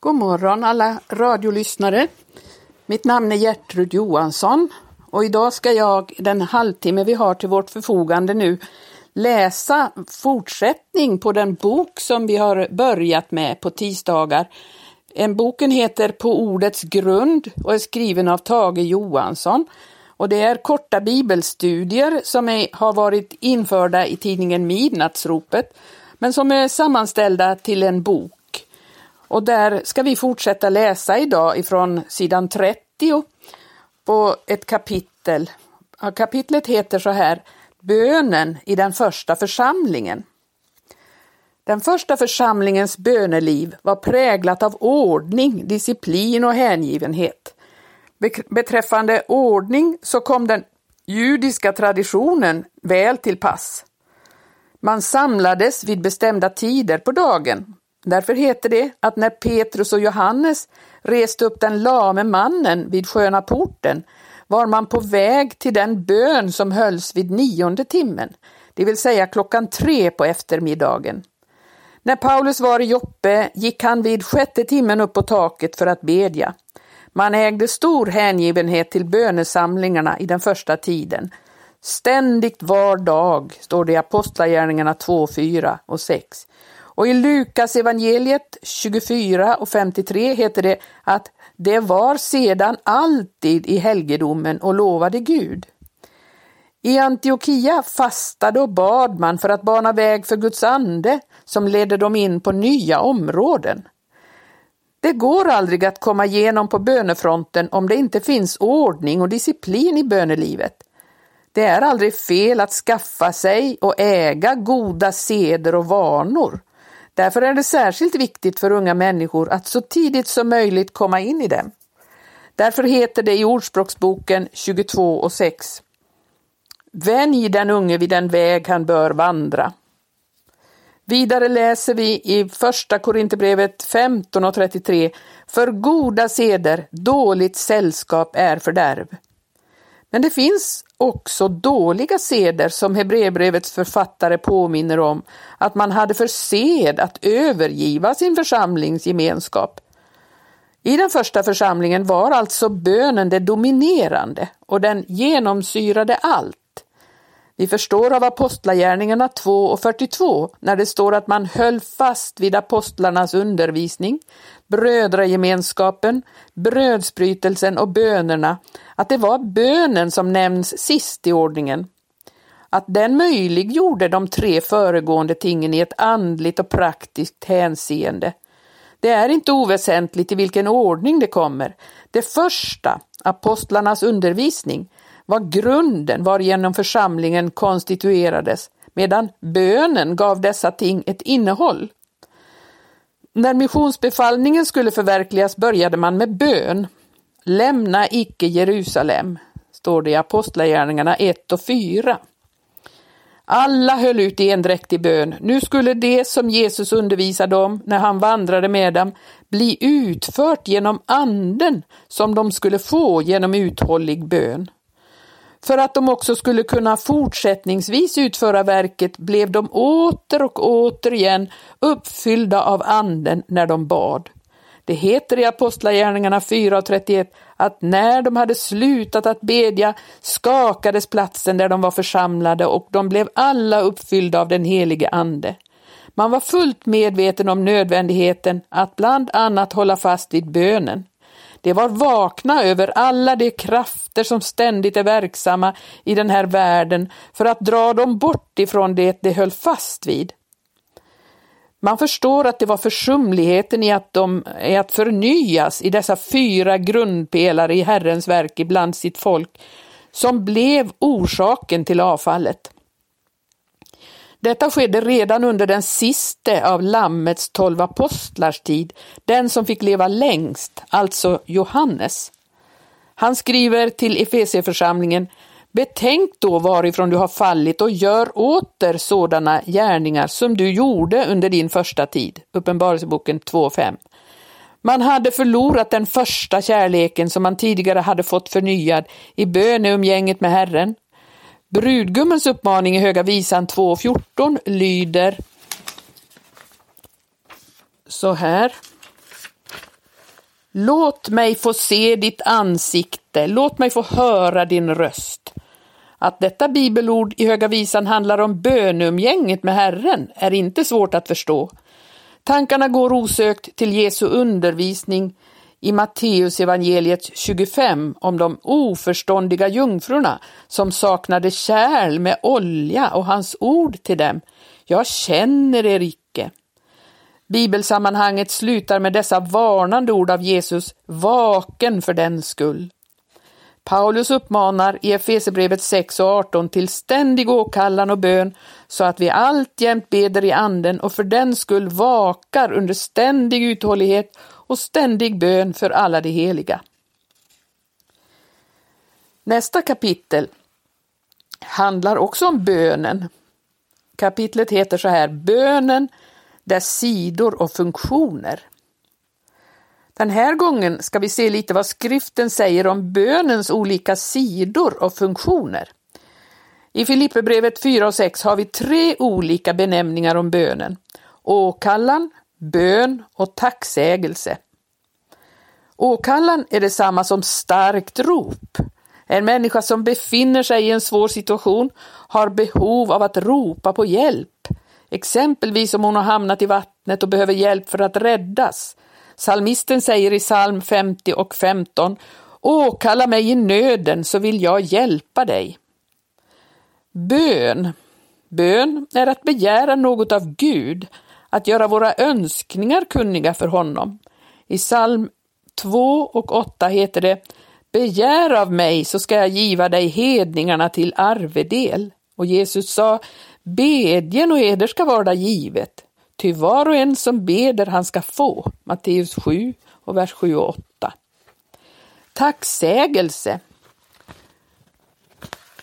God morgon alla radiolyssnare. Mitt namn är Gertrud Johansson och idag ska jag den halvtimme vi har till vårt förfogande nu läsa fortsättning på den bok som vi har börjat med på tisdagar. En boken heter På ordets grund och är skriven av Tage Johansson. Och det är korta bibelstudier som är, har varit införda i tidningen Midnattsropet men som är sammanställda till en bok. Och där ska vi fortsätta läsa idag ifrån sidan 30 på ett kapitel. Kapitlet heter så här Bönen i den första församlingen. Den första församlingens böneliv var präglat av ordning, disciplin och hängivenhet. Beträffande ordning så kom den judiska traditionen väl till pass. Man samlades vid bestämda tider på dagen. Därför heter det att när Petrus och Johannes reste upp den lame mannen vid sköna porten var man på väg till den bön som hölls vid nionde timmen, det vill säga klockan tre på eftermiddagen. När Paulus var i Joppe gick han vid sjätte timmen upp på taket för att bedja. Man ägde stor hängivenhet till bönesamlingarna i den första tiden. Ständigt var dag, står det i Apostlagärningarna 2, 4 och 6. Och i Lukas evangeliet 24 och 53 heter det att det var sedan alltid i helgedomen och lovade Gud. I Antiochia fastade och bad man för att bana väg för Guds ande som ledde dem in på nya områden. Det går aldrig att komma igenom på bönefronten om det inte finns ordning och disciplin i bönelivet. Det är aldrig fel att skaffa sig och äga goda seder och vanor. Därför är det särskilt viktigt för unga människor att så tidigt som möjligt komma in i dem. Därför heter det i Ordspråksboken 22 och 6 Vänj den unge vid den väg han bör vandra. Vidare läser vi i första Korinthierbrevet 15 och 33 För goda seder, dåligt sällskap är fördärv. Men det finns också dåliga seder som Hebreerbrevets författare påminner om att man hade för sed att övergiva sin församlingsgemenskap. I den första församlingen var alltså bönen det dominerande och den genomsyrade allt. Vi förstår av Apostlagärningarna 2 och 42 när det står att man höll fast vid apostlarnas undervisning, brödragemenskapen, brödsbrytelsen och bönerna, att det var bönen som nämns sist i ordningen. Att den möjliggjorde de tre föregående tingen i ett andligt och praktiskt hänseende. Det är inte oväsentligt i vilken ordning det kommer. Det första, apostlarnas undervisning, var grunden varigenom församlingen konstituerades, medan bönen gav dessa ting ett innehåll. När missionsbefallningen skulle förverkligas började man med bön. Lämna icke Jerusalem, står det i Apostlagärningarna 1 och 4. Alla höll ut i endräktig bön. Nu skulle det som Jesus undervisade om när han vandrade med dem bli utfört genom anden som de skulle få genom uthållig bön. För att de också skulle kunna fortsättningsvis utföra verket blev de åter och återigen uppfyllda av anden när de bad. Det heter i Apostlagärningarna 4 och 31 att när de hade slutat att bedja skakades platsen där de var församlade och de blev alla uppfyllda av den helige Ande. Man var fullt medveten om nödvändigheten att bland annat hålla fast vid bönen. De var vakna över alla de krafter som ständigt är verksamma i den här världen för att dra dem bort ifrån det de höll fast vid. Man förstår att det var försumligheten i att, de, i att förnyas i dessa fyra grundpelare i Herrens verk ibland sitt folk som blev orsaken till avfallet. Detta skedde redan under den siste av Lammets tolv apostlars tid, den som fick leva längst, alltså Johannes. Han skriver till Efesieförsamlingen Betänk då varifrån du har fallit och gör åter sådana gärningar som du gjorde under din första tid. Uppenbarelseboken 2.5. Man hade förlorat den första kärleken som man tidigare hade fått förnyad i böneumgänget med Herren. Brudgummens uppmaning i Höga visan 2.14 lyder så här. Låt mig få se ditt ansikte, låt mig få höra din röst. Att detta bibelord i Höga Visan handlar om bönumgänget med Herren är inte svårt att förstå. Tankarna går osökt till Jesu undervisning i Matteus evangeliet 25 om de oförståndiga jungfrurna som saknade kärl med olja och hans ord till dem. Jag känner er icke. Bibelsammanhanget slutar med dessa varnande ord av Jesus, vaken för den skull. Paulus uppmanar i Efesebrevet 6 och 18 till ständig åkallan och bön så att vi alltjämt beder i anden och för den skull vakar under ständig uthållighet och ständig bön för alla de heliga. Nästa kapitel handlar också om bönen. Kapitlet heter så här, bönen, dess sidor och funktioner. Den här gången ska vi se lite vad skriften säger om bönens olika sidor och funktioner. I Filipperbrevet 4 och 6 har vi tre olika benämningar om bönen. Åkallan, bön och tacksägelse. Åkallan är detsamma som starkt rop. En människa som befinner sig i en svår situation har behov av att ropa på hjälp. Exempelvis om hon har hamnat i vattnet och behöver hjälp för att räddas. Salmisten säger i psalm 50 och 15 Åkalla mig i nöden så vill jag hjälpa dig. Bön. Bön är att begära något av Gud, att göra våra önskningar kunniga för honom. I psalm 2 och 8 heter det Begär av mig så ska jag giva dig hedningarna till arvedel. Och Jesus sa Bedjen och eder ska vara givet, ty var och en som beder han ska få. Matteus 7 och vers 7 och 8. Tacksägelse.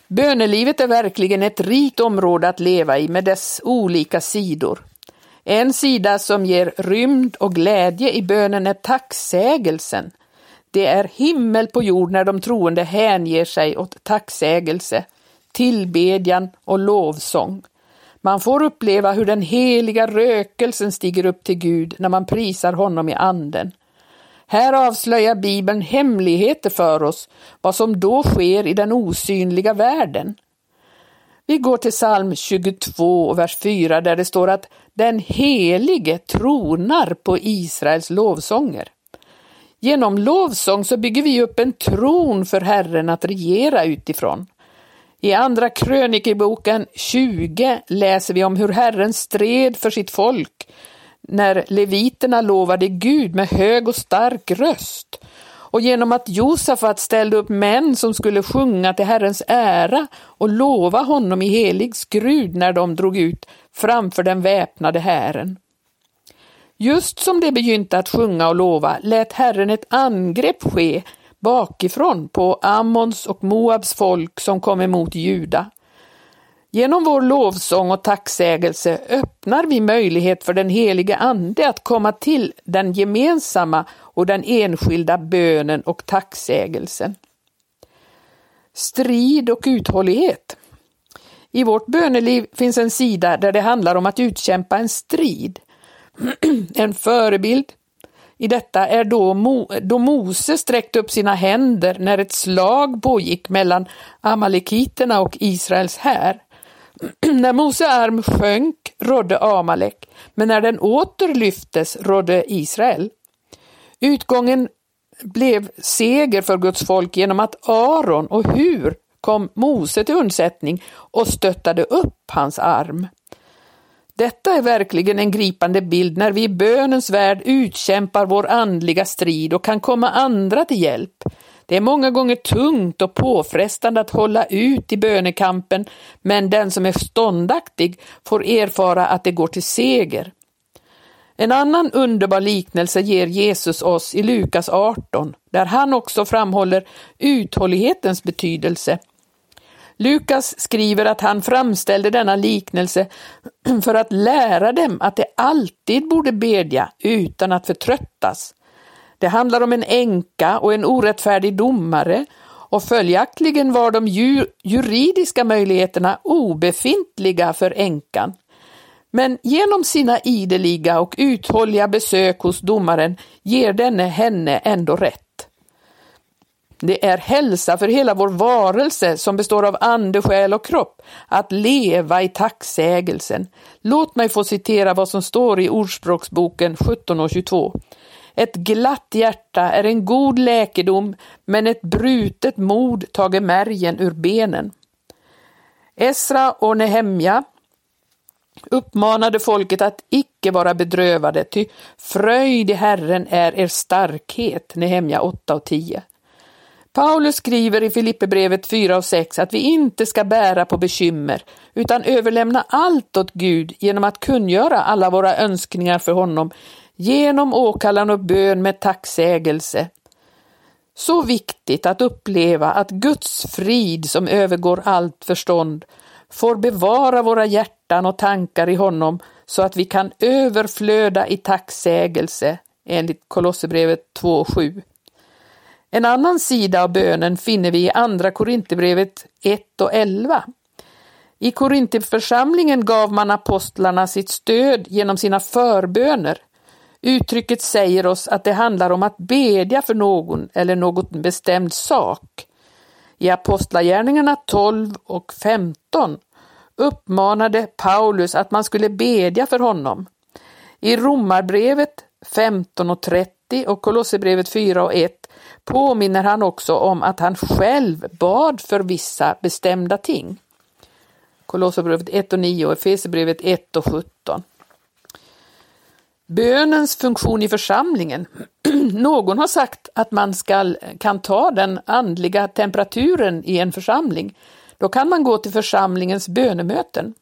Bönelivet är verkligen ett rikt område att leva i med dess olika sidor. En sida som ger rymd och glädje i bönen är tacksägelsen. Det är himmel på jord när de troende hänger sig åt tacksägelse, tillbedjan och lovsång. Man får uppleva hur den heliga rökelsen stiger upp till Gud när man prisar honom i anden. Här avslöjar Bibeln hemligheter för oss, vad som då sker i den osynliga världen. Vi går till psalm 22, vers 4, där det står att den helige tronar på Israels lovsånger. Genom lovsång så bygger vi upp en tron för Herren att regera utifrån. I Andra krönikeboken 20 läser vi om hur Herren stred för sitt folk när leviterna lovade Gud med hög och stark röst och genom att Josafat ställde upp män som skulle sjunga till Herrens ära och lova honom i helig skrud när de drog ut framför den väpnade hären. Just som de begynte att sjunga och lova lät Herren ett angrepp ske bakifrån på Ammons och Moabs folk som kom emot Juda. Genom vår lovsång och tacksägelse öppnar vi möjlighet för den helige Ande att komma till den gemensamma och den enskilda bönen och tacksägelsen. Strid och uthållighet. I vårt böneliv finns en sida där det handlar om att utkämpa en strid. en förebild i detta är då, Mo, då Mose sträckte upp sina händer när ett slag pågick mellan amalekiterna och Israels här. när Mose arm sjönk rådde Amalek, men när den åter lyftes rådde Israel. Utgången blev seger för Guds folk genom att Aron och Hur kom Mose till undsättning och stöttade upp hans arm. Detta är verkligen en gripande bild när vi i bönens värld utkämpar vår andliga strid och kan komma andra till hjälp. Det är många gånger tungt och påfrestande att hålla ut i bönekampen, men den som är ståndaktig får erfara att det går till seger. En annan underbar liknelse ger Jesus oss i Lukas 18, där han också framhåller uthållighetens betydelse. Lukas skriver att han framställde denna liknelse för att lära dem att de alltid borde bedja utan att förtröttas. Det handlar om en änka och en orättfärdig domare och följaktligen var de juridiska möjligheterna obefintliga för änkan. Men genom sina ideliga och uthålliga besök hos domaren ger denne henne ändå rätt. Det är hälsa för hela vår varelse som består av ande, själ och kropp att leva i tacksägelsen. Låt mig få citera vad som står i Ordspråksboken 17 och 22. Ett glatt hjärta är en god läkedom, men ett brutet mod tager märgen ur benen. Esra och Nehemja uppmanade folket att icke vara bedrövade, ty fröjd i Herren är er starkhet, Nehemja 8 och 10. Paulus skriver i Filipperbrevet 4 och 6 att vi inte ska bära på bekymmer utan överlämna allt åt Gud genom att kungöra alla våra önskningar för honom genom åkallan och bön med tacksägelse. Så viktigt att uppleva att Guds frid som övergår allt förstånd får bevara våra hjärtan och tankar i honom så att vi kan överflöda i tacksägelse enligt Kolosserbrevet 2.7. En annan sida av bönen finner vi i Andra Korinthierbrevet 1 och 11. I Korinthierförsamlingen gav man apostlarna sitt stöd genom sina förböner. Uttrycket säger oss att det handlar om att bedja för någon eller någon bestämd sak. I Apostlagärningarna 12 och 15 uppmanade Paulus att man skulle bedja för honom. I Romarbrevet 15 och 30 och Kolosserbrevet 4 och 1 påminner han också om att han själv bad för vissa bestämda ting. Kolosserbrevet 1 och 9 och Efesierbrevet 1 och 17. Bönens funktion i församlingen. Någon har sagt att man ska, kan ta den andliga temperaturen i en församling. Då kan man gå till församlingens bönemöten.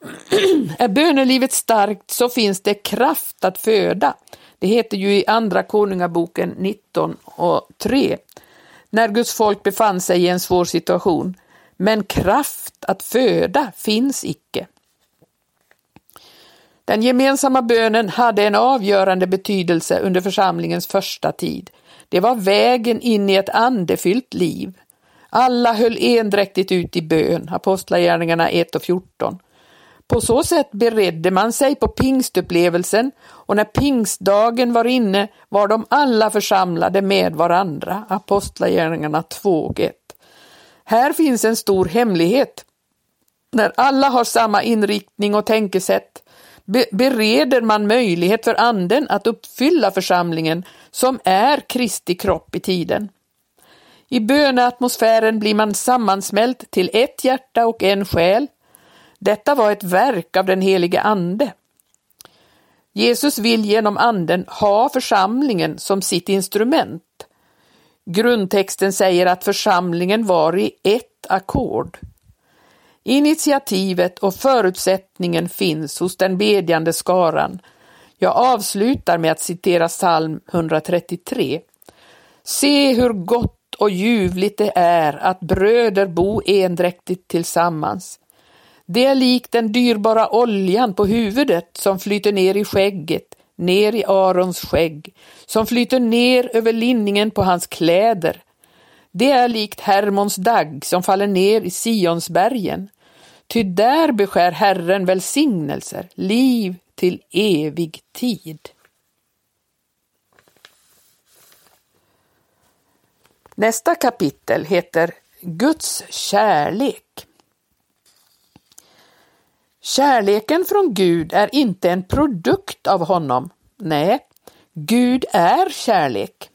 Är bönelivet starkt så finns det kraft att föda. Det heter ju i Andra Konungaboken 19 och 3, när Guds folk befann sig i en svår situation, men kraft att föda finns icke. Den gemensamma bönen hade en avgörande betydelse under församlingens första tid. Det var vägen in i ett andefyllt liv. Alla höll endräktigt ut i bön, Apostlagärningarna 1 och 14. På så sätt beredde man sig på pingstupplevelsen och när pingstdagen var inne var de alla församlade med varandra, Apostlagärningarna 2 och 1. Här finns en stor hemlighet. När alla har samma inriktning och tänkesätt bereder man möjlighet för anden att uppfylla församlingen som är Kristi kropp i tiden. I böneatmosfären blir man sammansmält till ett hjärta och en själ, detta var ett verk av den helige Ande. Jesus vill genom Anden ha församlingen som sitt instrument. Grundtexten säger att församlingen var i ett ackord. Initiativet och förutsättningen finns hos den bedjande skaran. Jag avslutar med att citera psalm 133. Se hur gott och ljuvligt det är att bröder bo endräktigt tillsammans. Det är likt den dyrbara oljan på huvudet som flyter ner i skägget, ner i Arons skägg, som flyter ner över linningen på hans kläder. Det är likt Hermons dagg som faller ner i Sionsbergen. Ty där beskär Herren välsignelser, liv till evig tid. Nästa kapitel heter Guds kärlek. Kärleken från Gud är inte en produkt av honom. Nej, Gud är kärlek.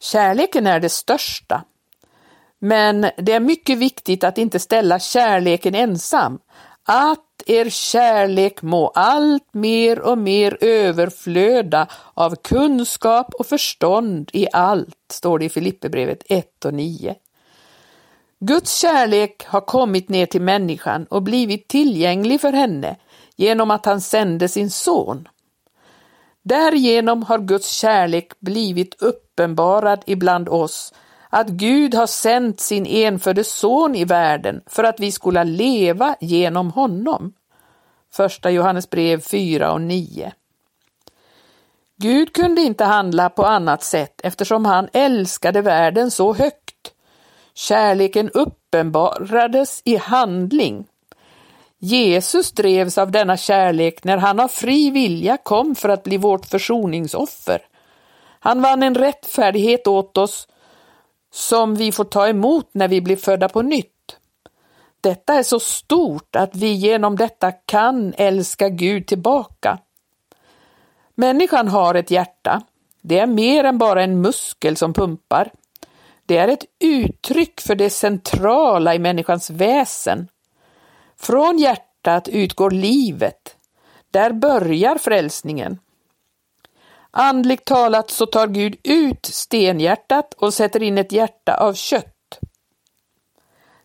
Kärleken är det största. Men det är mycket viktigt att inte ställa kärleken ensam. Att er kärlek må allt mer och mer överflöda av kunskap och förstånd i allt, står det i Filipperbrevet 1 och 9. Guds kärlek har kommit ner till människan och blivit tillgänglig för henne genom att han sände sin son. Därigenom har Guds kärlek blivit uppenbarad ibland oss, att Gud har sänt sin enfödde son i världen för att vi skola leva genom honom. Första Johannes brev 4 och 9. Gud kunde inte handla på annat sätt eftersom han älskade världen så högt Kärleken uppenbarades i handling. Jesus drevs av denna kärlek när han av fri vilja kom för att bli vårt försoningsoffer. Han vann en rättfärdighet åt oss som vi får ta emot när vi blir födda på nytt. Detta är så stort att vi genom detta kan älska Gud tillbaka. Människan har ett hjärta. Det är mer än bara en muskel som pumpar. Det är ett uttryck för det centrala i människans väsen. Från hjärtat utgår livet. Där börjar frälsningen. Andligt talat så tar Gud ut stenhjärtat och sätter in ett hjärta av kött.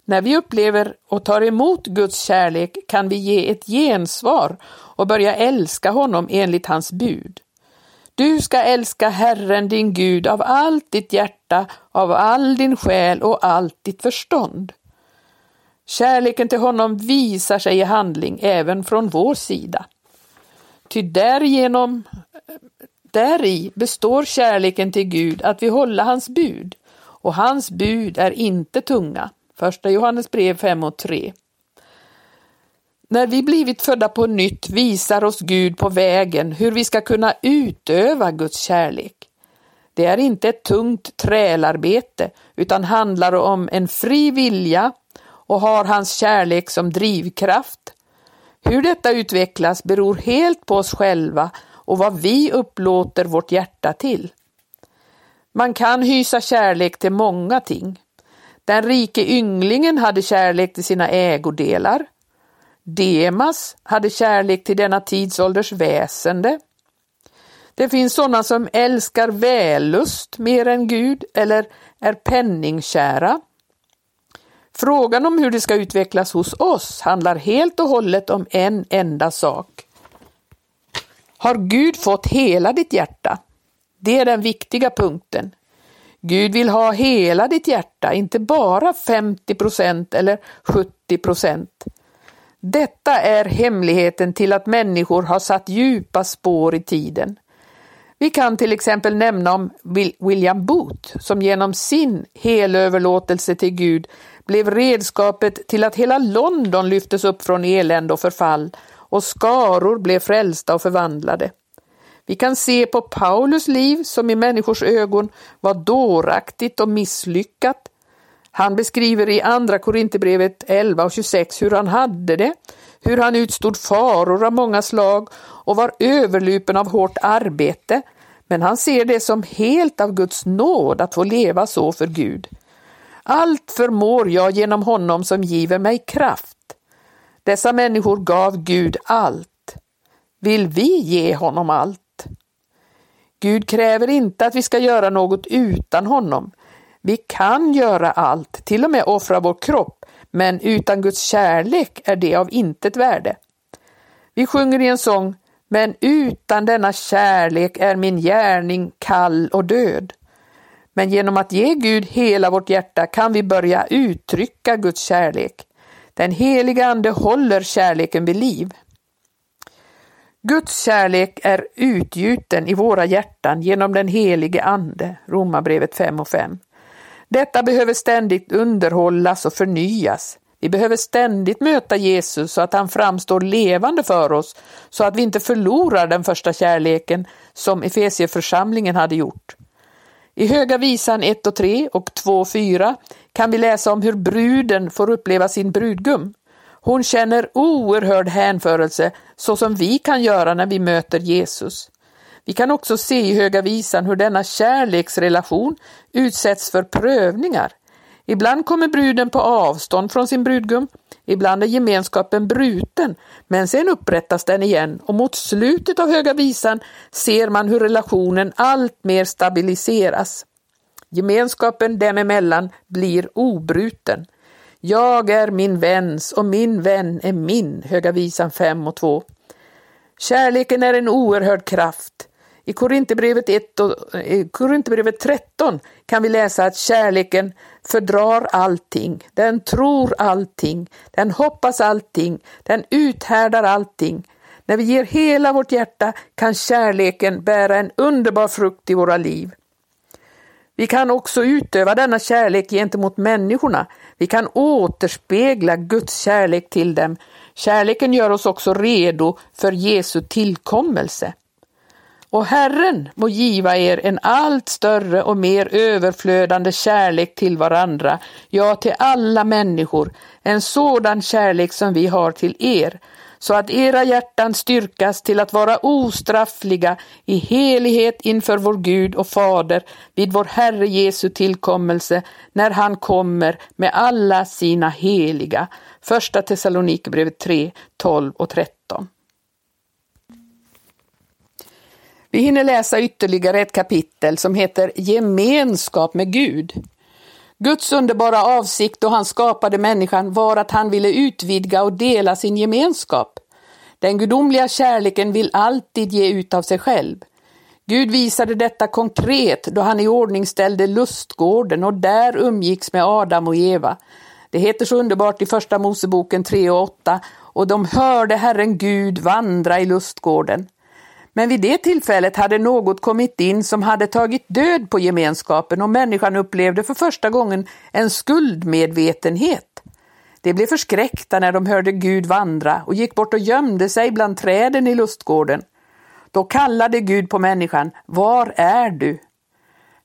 När vi upplever och tar emot Guds kärlek kan vi ge ett gensvar och börja älska honom enligt hans bud. Du ska älska Herren din Gud av allt ditt hjärta, av all din själ och allt ditt förstånd. Kärleken till honom visar sig i handling även från vår sida. Ty därigenom, däri består kärleken till Gud att vi håller hans bud, och hans bud är inte tunga. Första Johannes brev 5 och 3. När vi blivit födda på nytt visar oss Gud på vägen hur vi ska kunna utöva Guds kärlek. Det är inte ett tungt trälarbete utan handlar om en fri vilja och har hans kärlek som drivkraft. Hur detta utvecklas beror helt på oss själva och vad vi upplåter vårt hjärta till. Man kan hysa kärlek till många ting. Den rike ynglingen hade kärlek till sina ägodelar. Demas hade kärlek till denna tidsålders väsende. Det finns sådana som älskar vällust mer än Gud eller är penningkära. Frågan om hur det ska utvecklas hos oss handlar helt och hållet om en enda sak. Har Gud fått hela ditt hjärta? Det är den viktiga punkten. Gud vill ha hela ditt hjärta, inte bara 50 procent eller 70 procent. Detta är hemligheten till att människor har satt djupa spår i tiden. Vi kan till exempel nämna om William Booth som genom sin helöverlåtelse till Gud blev redskapet till att hela London lyftes upp från elände och förfall och skaror blev frälsta och förvandlade. Vi kan se på Paulus liv som i människors ögon var dåraktigt och misslyckat. Han beskriver i Andra Korinthierbrevet 11 och 26 hur han hade det, hur han utstod faror av många slag och var överlupen av hårt arbete, men han ser det som helt av Guds nåd att få leva så för Gud. Allt förmår jag genom honom som giver mig kraft. Dessa människor gav Gud allt. Vill vi ge honom allt? Gud kräver inte att vi ska göra något utan honom. Vi kan göra allt, till och med offra vår kropp, men utan Guds kärlek är det av intet värde. Vi sjunger i en sång men utan denna kärlek är min gärning kall och död. Men genom att ge Gud hela vårt hjärta kan vi börja uttrycka Guds kärlek. Den heliga Ande håller kärleken vid liv. Guds kärlek är utgjuten i våra hjärtan genom den helige Ande, Romarbrevet 5 och 5. Detta behöver ständigt underhållas och förnyas. Vi behöver ständigt möta Jesus så att han framstår levande för oss, så att vi inte förlorar den första kärleken som Efesieförsamlingen hade gjort. I Höga visan 1 och 3 och 2 och 4 kan vi läsa om hur bruden får uppleva sin brudgum. Hon känner oerhörd hänförelse så som vi kan göra när vi möter Jesus. Vi kan också se i Höga visan hur denna kärleksrelation utsätts för prövningar. Ibland kommer bruden på avstånd från sin brudgum, ibland är gemenskapen bruten, men sen upprättas den igen och mot slutet av Höga visan ser man hur relationen alltmer stabiliseras. Gemenskapen dem emellan blir obruten. Jag är min väns och min vän är min, Höga visan 5 och 2. Kärleken är en oerhörd kraft. I Korinthierbrevet 1 och Korinthierbrevet 13 kan vi läsa att kärleken fördrar allting, den tror allting, den hoppas allting, den uthärdar allting. När vi ger hela vårt hjärta kan kärleken bära en underbar frukt i våra liv. Vi kan också utöva denna kärlek gentemot människorna. Vi kan återspegla Guds kärlek till dem Kärleken gör oss också redo för Jesu tillkommelse. Och Herren må giva er en allt större och mer överflödande kärlek till varandra, ja till alla människor, en sådan kärlek som vi har till er, så att era hjärtan styrkas till att vara ostraffliga i helighet inför vår Gud och Fader vid vår Herre Jesu tillkommelse när han kommer med alla sina heliga. Första Thessalonikerbrevet 3, 12 och 13. Vi hinner läsa ytterligare ett kapitel som heter Gemenskap med Gud. Guds underbara avsikt då han skapade människan var att han ville utvidga och dela sin gemenskap. Den gudomliga kärleken vill alltid ge ut av sig själv. Gud visade detta konkret då han i ordning ställde lustgården och där umgicks med Adam och Eva. Det heter så underbart i Första Moseboken 3 och 8 och de hörde Herren Gud vandra i lustgården. Men vid det tillfället hade något kommit in som hade tagit död på gemenskapen och människan upplevde för första gången en skuldmedvetenhet. De blev förskräckta när de hörde Gud vandra och gick bort och gömde sig bland träden i lustgården. Då kallade Gud på människan, var är du?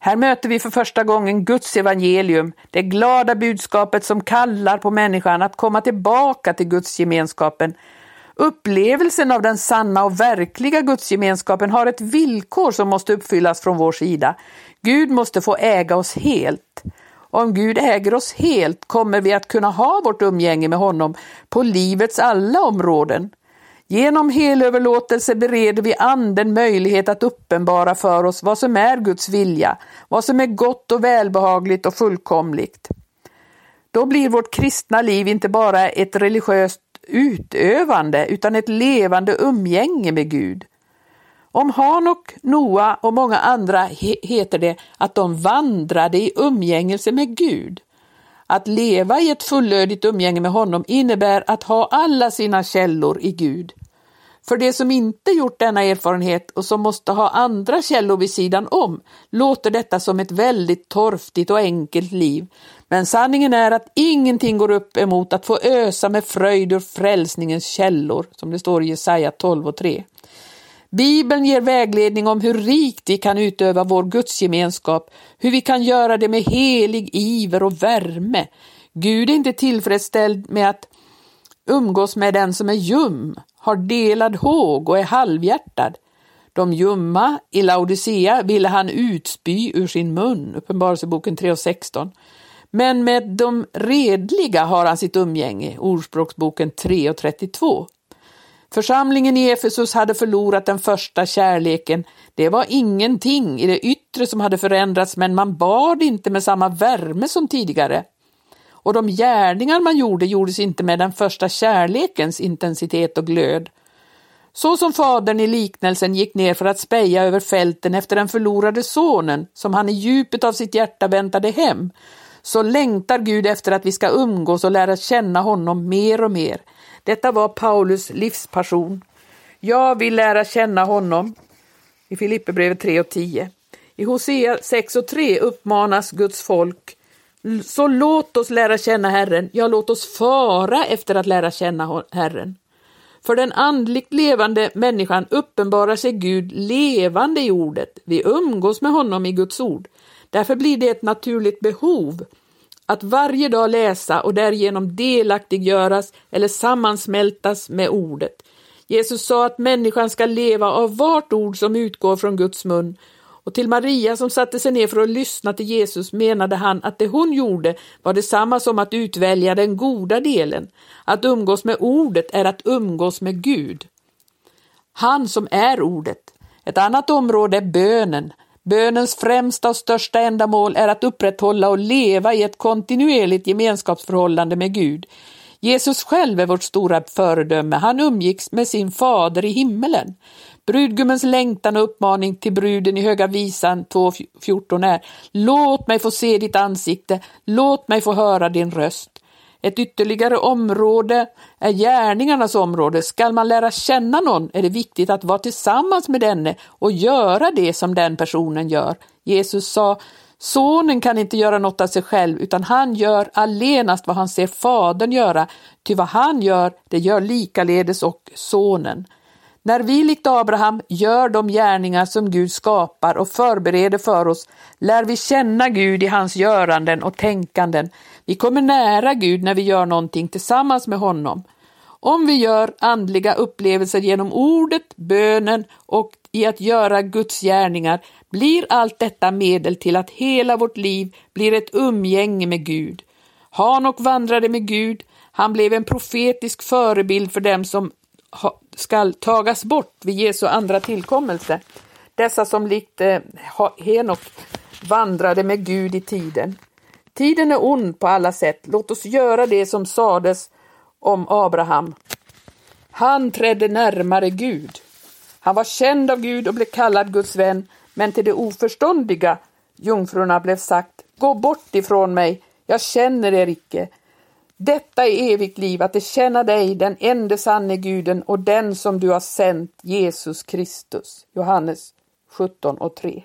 Här möter vi för första gången Guds evangelium, det glada budskapet som kallar på människan att komma tillbaka till Guds gemenskapen, Upplevelsen av den sanna och verkliga gudsgemenskapen har ett villkor som måste uppfyllas från vår sida. Gud måste få äga oss helt. Om Gud äger oss helt kommer vi att kunna ha vårt umgänge med honom på livets alla områden. Genom helöverlåtelse bereder vi anden möjlighet att uppenbara för oss vad som är Guds vilja, vad som är gott och välbehagligt och fullkomligt. Då blir vårt kristna liv inte bara ett religiöst utövande utan ett levande umgänge med Gud. Om Hanok, Noa och många andra heter det att de vandrade i umgängelse med Gud. Att leva i ett fullödigt umgänge med honom innebär att ha alla sina källor i Gud. För de som inte gjort denna erfarenhet och som måste ha andra källor vid sidan om låter detta som ett väldigt torftigt och enkelt liv. Men sanningen är att ingenting går upp emot att få ösa med fröjd ur frälsningens källor, som det står i Jesaja 12 och 3. Bibeln ger vägledning om hur rikt vi kan utöva vår gudsgemenskap, hur vi kan göra det med helig iver och värme. Gud är inte tillfredsställd med att umgås med den som är ljum, har delad håg och är halvhjärtad. De ljumma i Laodicea ville han utspy ur sin mun, Uppenbarelseboken 3 och 16. Men med de redliga har han sitt umgänge, Ordspråksboken 3 och 32. Församlingen i Efesus hade förlorat den första kärleken. Det var ingenting i det yttre som hade förändrats, men man bad inte med samma värme som tidigare och de gärningar man gjorde gjordes inte med den första kärlekens intensitet och glöd. Så som fadern i liknelsen gick ner för att speja över fälten efter den förlorade sonen som han i djupet av sitt hjärta väntade hem, så längtar Gud efter att vi ska umgås och lära känna honom mer och mer. Detta var Paulus livspassion. Jag vill lära känna honom i Filipperbrevet 3 och 10. I Hosea 6 och 3 uppmanas Guds folk så låt oss lära känna Herren, ja låt oss fara efter att lära känna Herren. För den andligt levande människan uppenbarar sig Gud levande i ordet. Vi umgås med honom i Guds ord. Därför blir det ett naturligt behov att varje dag läsa och därigenom delaktiggöras eller sammansmältas med ordet. Jesus sa att människan ska leva av vart ord som utgår från Guds mun och till Maria som satte sig ner för att lyssna till Jesus menade han att det hon gjorde var detsamma som att utvälja den goda delen. Att umgås med ordet är att umgås med Gud. Han som är ordet. Ett annat område är bönen. Bönens främsta och största ändamål är att upprätthålla och leva i ett kontinuerligt gemenskapsförhållande med Gud. Jesus själv är vårt stora föredöme. Han umgicks med sin fader i himmelen. Brudgummens längtan och uppmaning till bruden i Höga visan 2.14 är Låt mig få se ditt ansikte, låt mig få höra din röst. Ett ytterligare område är gärningarnas område. Skall man lära känna någon är det viktigt att vara tillsammans med denne och göra det som den personen gör. Jesus sa Sonen kan inte göra något av sig själv, utan han gör allenast vad han ser Fadern göra, ty vad han gör, det gör likaledes och Sonen. När vi likt Abraham gör de gärningar som Gud skapar och förbereder för oss, lär vi känna Gud i hans göranden och tänkanden. Vi kommer nära Gud när vi gör någonting tillsammans med honom. Om vi gör andliga upplevelser genom ordet, bönen och i att göra Guds gärningar blir allt detta medel till att hela vårt liv blir ett umgänge med Gud. Hanok vandrade med Gud, han blev en profetisk förebild för dem som skall tagas bort vid Jesu andra tillkommelse. Dessa som likt eh, Henok vandrade med Gud i tiden. Tiden är ond på alla sätt. Låt oss göra det som sades om Abraham. Han trädde närmare Gud. Han var känd av Gud och blev kallad Guds vän, men till de oförståndiga jungfrurna blev sagt, gå bort ifrån mig, jag känner er icke. Detta är evigt liv, att de känna dig, den enda sanne guden och den som du har sänt, Jesus Kristus. Johannes 17 och 3.